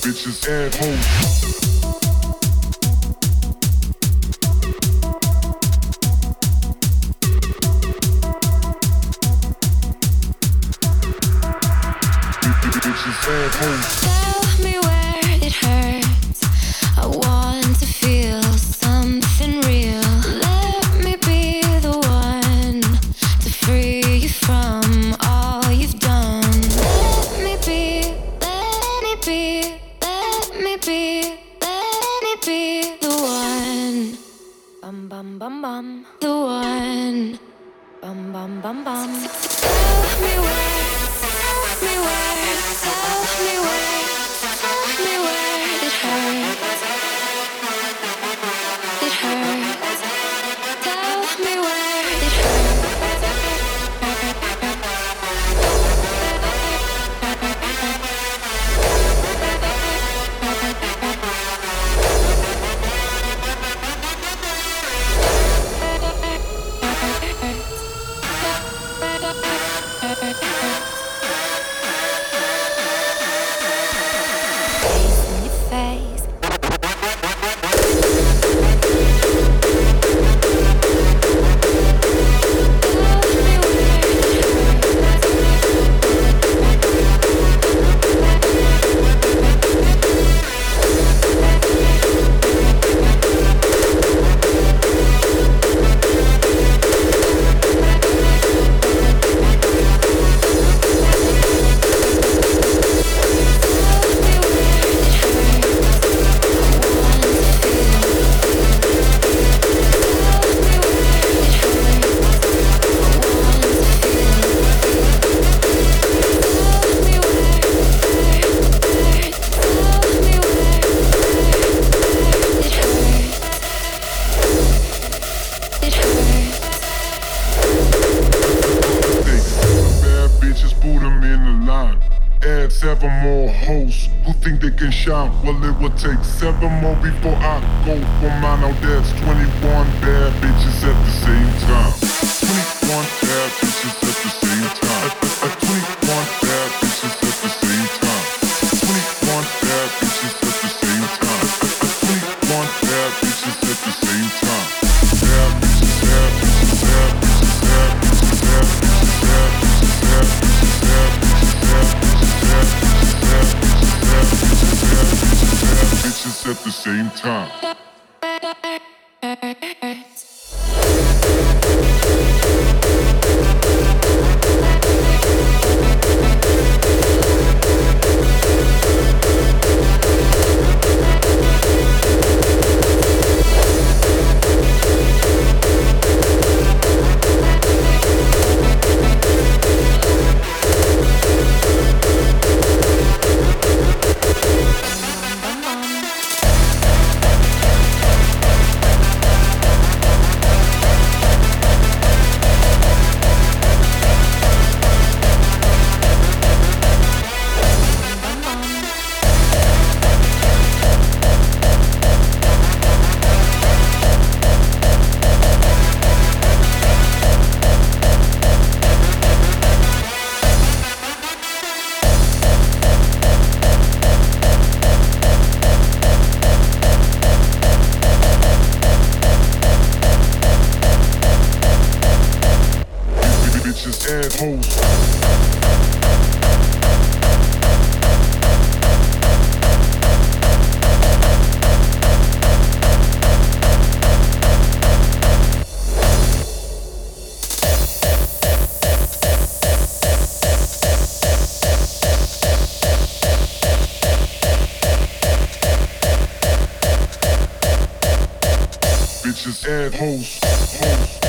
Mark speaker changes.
Speaker 1: bitches and hoes.
Speaker 2: Tell me where it hurts. I want to feel Bum bum. The one. Bum bum bum bum. Tell me where, tell me where, tell me where, tell me where it hurts. It hurts. Tell me where
Speaker 1: Seven more hoes who think they can shine. Well, it will take seven more before I go for mine. Now that's 21 bad bitches at the same time. 21 bad bitches at the same time. Uh, uh, 21 bad bitches at the same time. 21 bad bitches at the same time. Uh, uh, 21 bad bitches at the same time. The same time. Bitches and hoes. hoes.